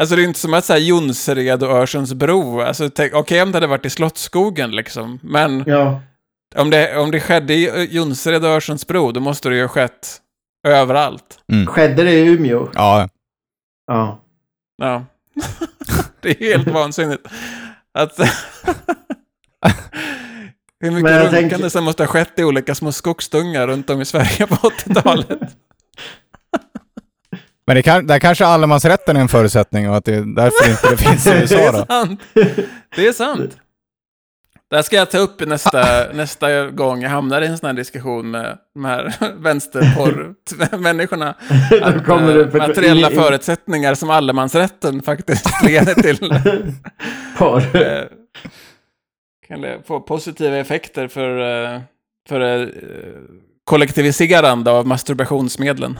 Alltså det är inte som att säga Jonsered och Örsundsbro. Alltså, tänk- okej om det hade varit i Slottsskogen liksom. Men Ja. om, det, om det skedde i Jonsered och Örsundsbro, då måste det ju ha skett överallt. Skedde det i Umeå? Ja, Ja. Ja. det är helt vansinnigt. Att... Hur mycket runkande tänker- som måste ha skett i olika små skogsdungar runt om i Sverige på 80-talet. Men det kan, där kanske allemansrätten är en förutsättning och att det är därför inte det finns i det USA är då. sant. Det är sant. Det här ska jag ta upp i nästa, nästa gång jag hamnar i en sån här diskussion med de här vänsterporr-människorna. Att kommer eh, materiella förutsättningar som allemansrätten faktiskt leder till Porr. eh, kan det få positiva effekter för, eh, för kollektiviserande av masturbationsmedlen.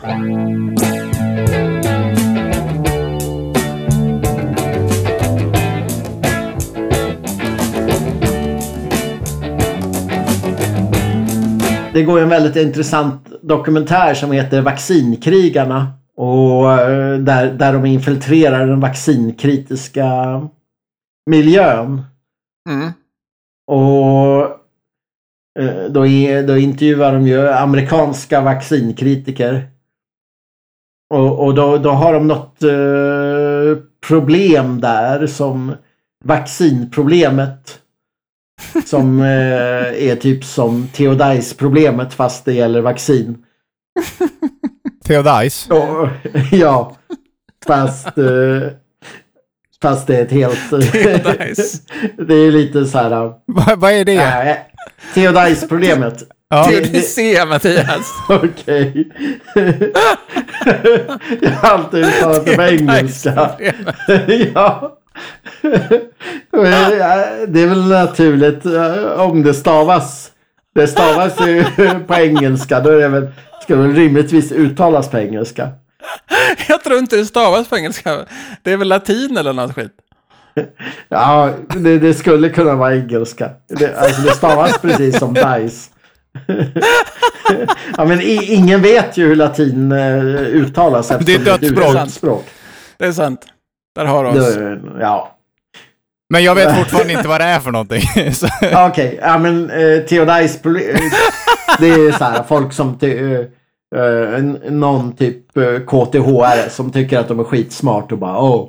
Det går en väldigt intressant dokumentär som heter Vaccinkrigarna. Och eh, där, där de infiltrerar den vaccinkritiska miljön. Mm. Och eh, då, är, då intervjuar de ju amerikanska vaccinkritiker. Och, och då, då har de något eh, problem där som vaccinproblemet. Som eh, är typ som Theodise-problemet fast det gäller vaccin. Theodice. Ja, fast, eh, fast det är ett helt... Theodise. det är lite så här... eh, Vad vad är det? äh, Theodise-problemet. Ja. Det är C, Mattias. Okej. Jag har alltid uttalat det på engelska. ja. Det är väl naturligt eh, om det stavas. Det stavas ju på engelska. Då är det väl, ska väl rimligtvis uttalas på engelska. Jag tror inte det stavas på engelska. Det är väl latin eller något skit. Ja, det, det skulle kunna vara engelska. Det, alltså det stavas precis som dice. ja, men i, ingen vet ju hur latin eh, uttalas Det är ett dödsspråk. dödsspråk. Det är sant. Där har du oss. Ja, Men jag vet fortfarande inte vad det är för någonting. Okej, ja men eh, Theodise proble- eh, Det är så här folk som eh, eh, någon typ eh, KTH som tycker att de är skitsmart och bara åh,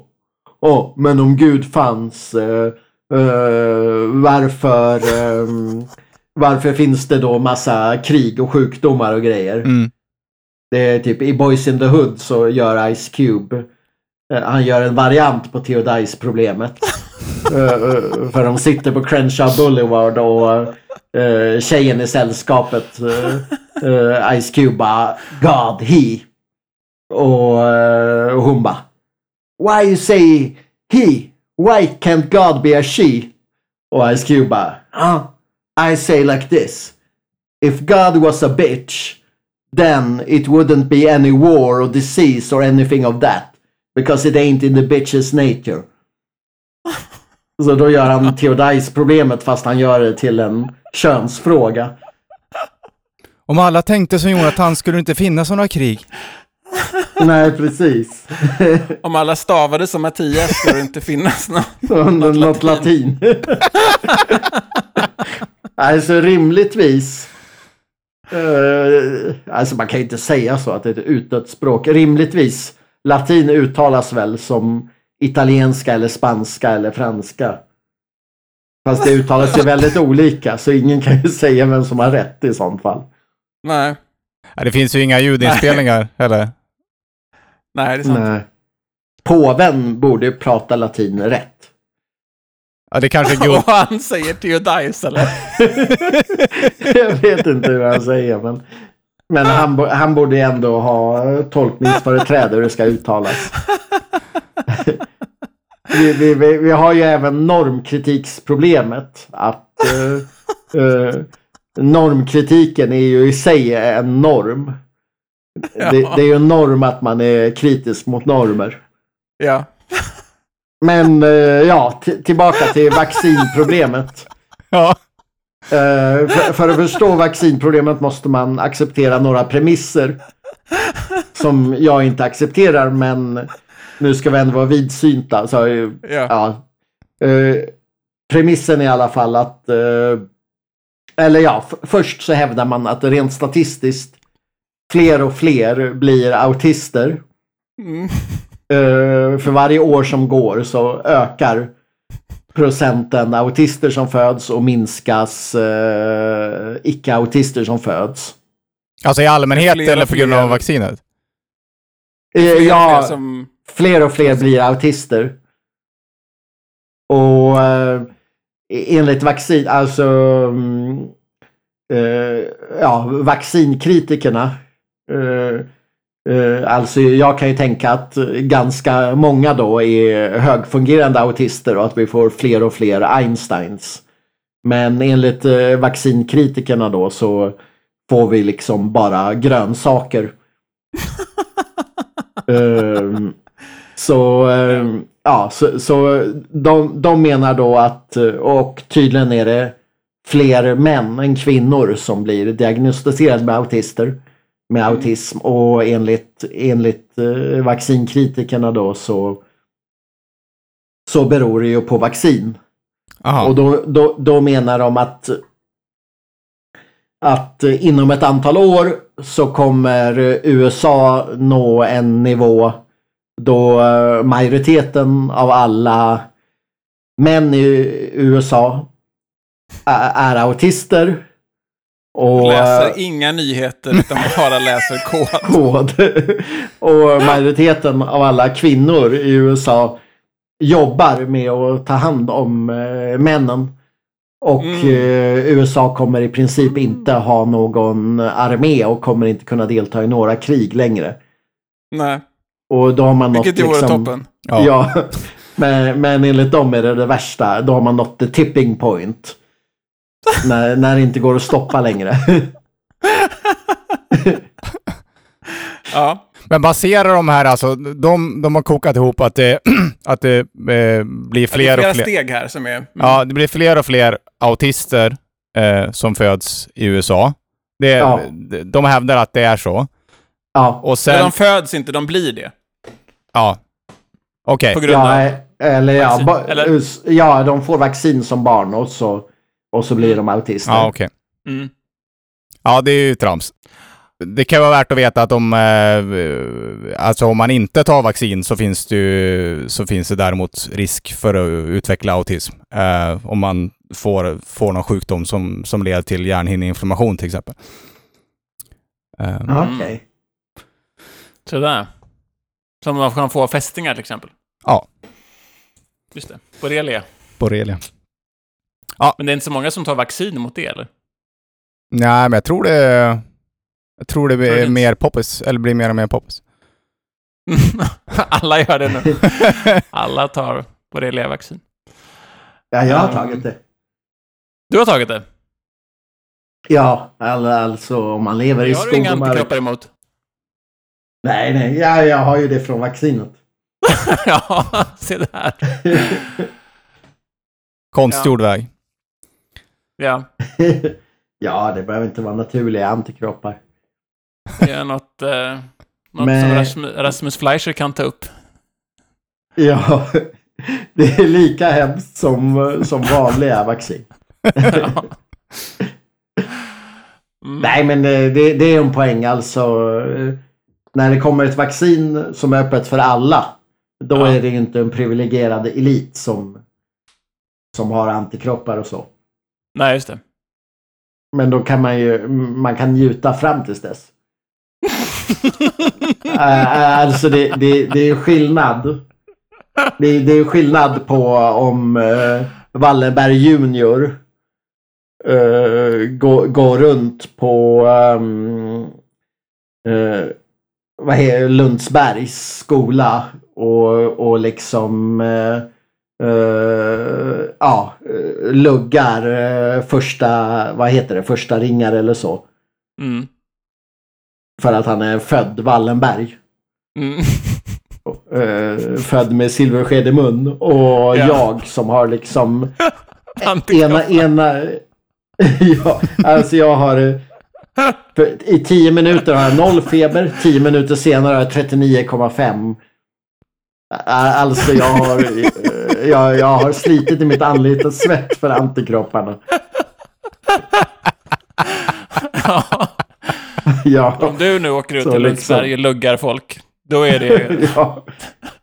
åh, men om Gud fanns eh, eh, varför ehm, varför finns det då massa krig och sjukdomar och grejer? Mm. Det är typ i Boys in the Hood så gör Ice Cube han gör en variant på Theodise-problemet. Eh, eh, för de sitter på Crenshaw Boulevard och uh, tjejen i sällskapet uh, uh, Ice Cube bara God, he. Och eh, hon bara Why you say he? Why can't God be a she? Och Ice Cube bara ah, I say like this. If God was a bitch then it wouldn't be any war or disease or anything of that. Because it ain't in the bitch's nature. Så då gör han Theodise-problemet fast han gör det till en könsfråga. Om alla tänkte som Jonathan skulle det inte finnas några krig. Nej, precis. Om alla stavade som Mattias skulle det inte finnas något. Något, något latin. alltså rimligtvis. eh, alltså man kan ju inte säga så att det är ett utdött språk. Rimligtvis. Latin uttalas väl som italienska eller spanska eller franska. Fast det uttalas ju väldigt olika så ingen kan ju säga vem som har rätt i sånt fall. Nej. Det finns ju inga ljudinspelningar heller. Nej, det är sant. Nej. Påven borde ju prata latin rätt. Ja, det kanske är Och han säger Theodais, eller? Jag vet inte hur han säger, men, men han, bo- han borde ändå ha tolkningsföreträde hur det ska uttalas. vi, vi, vi, vi har ju även normkritiksproblemet. Att eh, eh, normkritiken är ju i sig en norm. Det, det är ju en norm att man är kritisk mot normer. Ja. Men eh, ja, tillbaka till vaccinproblemet. Ja. Eh, för, för att förstå vaccinproblemet måste man acceptera några premisser. Som jag inte accepterar, men nu ska vi ändå vara vidsynta. Så, eh, Ja. ja. Eh, premissen är i alla fall att... Eh, eller ja, först så hävdar man att rent statistiskt fler och fler blir autister. Mm. Eh, för varje år som går så ökar procenten autister som föds och minskas eh, icke-autister som föds. Alltså i allmänhet Fler eller på grund fler. av vaccinet? Eh, Fler och ja, fler som... fler och fler blir autister. Och eh, enligt vaccin, alltså mm, eh, ja, vaccinkritikerna. Eh, alltså jag kan ju tänka att ganska många då är högfungerande autister och att vi får fler och fler Einsteins. Men enligt eh, vaccinkritikerna då så får vi liksom bara grönsaker. Ehm, så ehm, ja, så, så de, de menar då att, eh, och tydligen är det fler män än kvinnor som blir diagnostiserade med autister. Med autism och enligt, enligt eh, vaccinkritikerna då så så beror det ju på vaccin. Aha. Och då, då, då menar de att att inom ett antal år så kommer USA nå en nivå då eh, majoriteten av alla män i USA är autister. Och läser eh, inga nyheter, utan bara läser kod. kod. och majoriteten av alla kvinnor i USA jobbar med att ta hand om eh, männen. Och Mm. eh, USA kommer i princip inte ha någon armé och kommer inte kunna delta i några krig längre. Nej, Och då har man nått vilket vore liksom... toppen. Ja. Ja, men, men enligt dem är det det värsta. Då har man nått the tipping point. När, när det inte går att stoppa längre. Ja, Men baserar de här alltså, de, de har kokat ihop att det, att det eh, blir det är fler flera och fler. steg här som är... Mm. Ja, det blir fler och fler autister eh, som föds i USA. Det, Ja. de, de hävdar att det är så. Ja, Och Men sen... de föds inte, de blir det. Ja. Okej. På grund ja av... eller ja, eller? ja, de får vaccin som barn och så, och så blir de autister. Ja, okej. Mm. Ja, det är ju trams. Det kan vara värt att veta att om, eh, alltså om man inte tar vaccin så finns det, ju, så finns det däremot risk för att utveckla autism. Eh, om man får, får någon sjukdom som, som leder till hjärnhinneinflammation till exempel. Eh, Ja, Okej. Sådär. Som man kan få av fästingar till exempel. Ja. Just det. Borrelia. Borrelia. Men det är inte så många som tar vaccin mot det, eller? Nej, men jag tror det, jag tror det Tror det blir finns. mer poppis, eller blir mer och mer poppis. Alla gör det nu. Alla tar borrelia-vaccin. Ja, jag har tagit det. Du har tagit det? Ja, all- alltså om man lever i Det har du inga skog och mark. antikroppar emot? Nej, nej, ja, jag har ju det från vaccinet. ja, se där. Konstgjord väg. Ja, ja, det behöver inte vara naturliga antikroppar. det är något, eh, något Men- som Rasmus, Rasmus Fleischer kan ta upp. Ja, det är lika hemskt som, som vanliga vaccin. Ja. Mm. Nej, men det, det det är en poäng alltså. eh, När det kommer ett vaccin som är öppet för alla. Då Ja. är det inte en privilegierad elit som, som har antikroppar och så. Nej, just det. Men då kan man ju man kan njuta fram tills dess. Eh, alltså det, det, det är skillnad. Det, det är skillnad på om uh, Wallenberg Junior uh, går, går runt på um, uh, vad heter Lundsbergs skola och, och liksom uh, uh, ja, uh, luggar uh, första, vad heter det, första ringar eller så. Mm. För att han är född Wallenberg. Mm. Uh, född med silversked i mun. Och Ja. jag som har liksom ena, ena... ja, alltså jag har... eh, I 10 minuter har jag noll feber. 10 minuter senare har jag 39,5. Alltså jag har, eh, jag, jag har slitit i mitt anlite svett för antikropparna. Ja. Ja, Om du nu åker ut Så till liksom. Lundsberg och luggar folk, då är det, ja.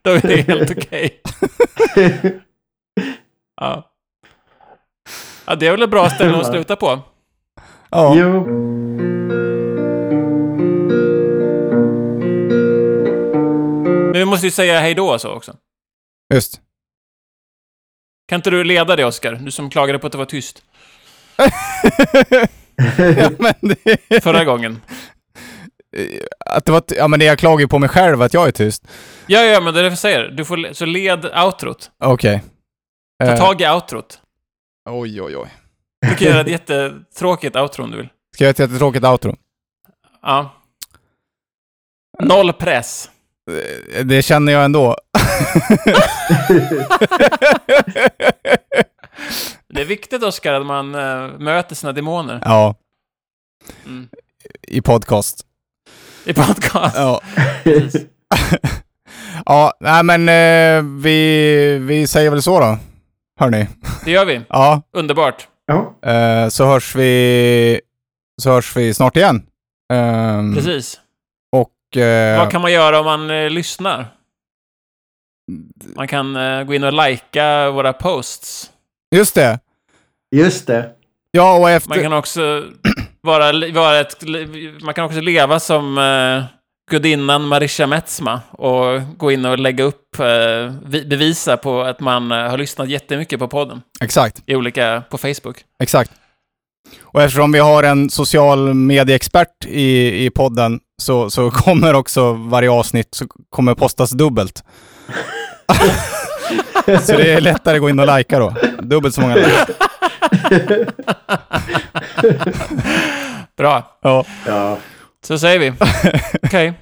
då är det helt okej. Ja. ja, det är väl ett bra ställe att sluta på. Ja. Jo. Men vi måste ju säga hej då så också. Just. Kan inte du leda det, Oskar? Du som klagade på att det var tyst ja, det, förra gången. att det var, ja, men jag klagar ju på mig själv att jag är tyst. Ja, ja, men det är det jag säger. Du får, så led outrot. Okej. Ta Eh, tag i outrot. Oj, oj, oj. Du kan göra ett jättetråkigt outro om du vill. Ska jag göra ett jättetråkigt outro? Ja. Noll press. Eh, Det känner jag ändå. Det är viktigt, Oskar, att man eh, möter sina demoner ja, mm. i podcast. i podcast. Ja. Ja, nej men eh, vi, vi säger väl så då. Hörni. Det gör vi. Ja, Underbart. Ja. eh, så hörs vi så hörs vi snart igen. Ehm, Precis. Och... eh, Vad kan man göra om man eh, lyssnar? Man kan eh, gå in och likea våra posts. Just det. Just det. Ja, och efter... Man kan också vara, vara ett, man kan också leva som eh, gudinnan Marisha Metzma och gå in och lägga upp, eh, vi- bevisa på att man eh, har lyssnat jättemycket på podden. Exakt. I olika, på Facebook. Exakt. Och eftersom vi har en social medieexpert i, i podden så, så kommer också varje avsnitt så kommer postas dubbelt. så det är lättare att gå in och likea då. Dubbelt så många likes. Bra. Ja. Ja. Så säger vi. Okej.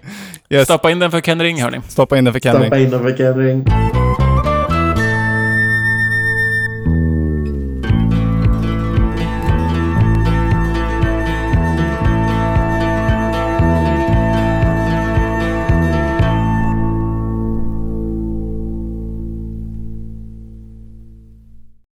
Yes. Stoppa in den för Ken Ring, hörni. Stoppa in den för Ken Ring. Stoppa in den för Ken Ring.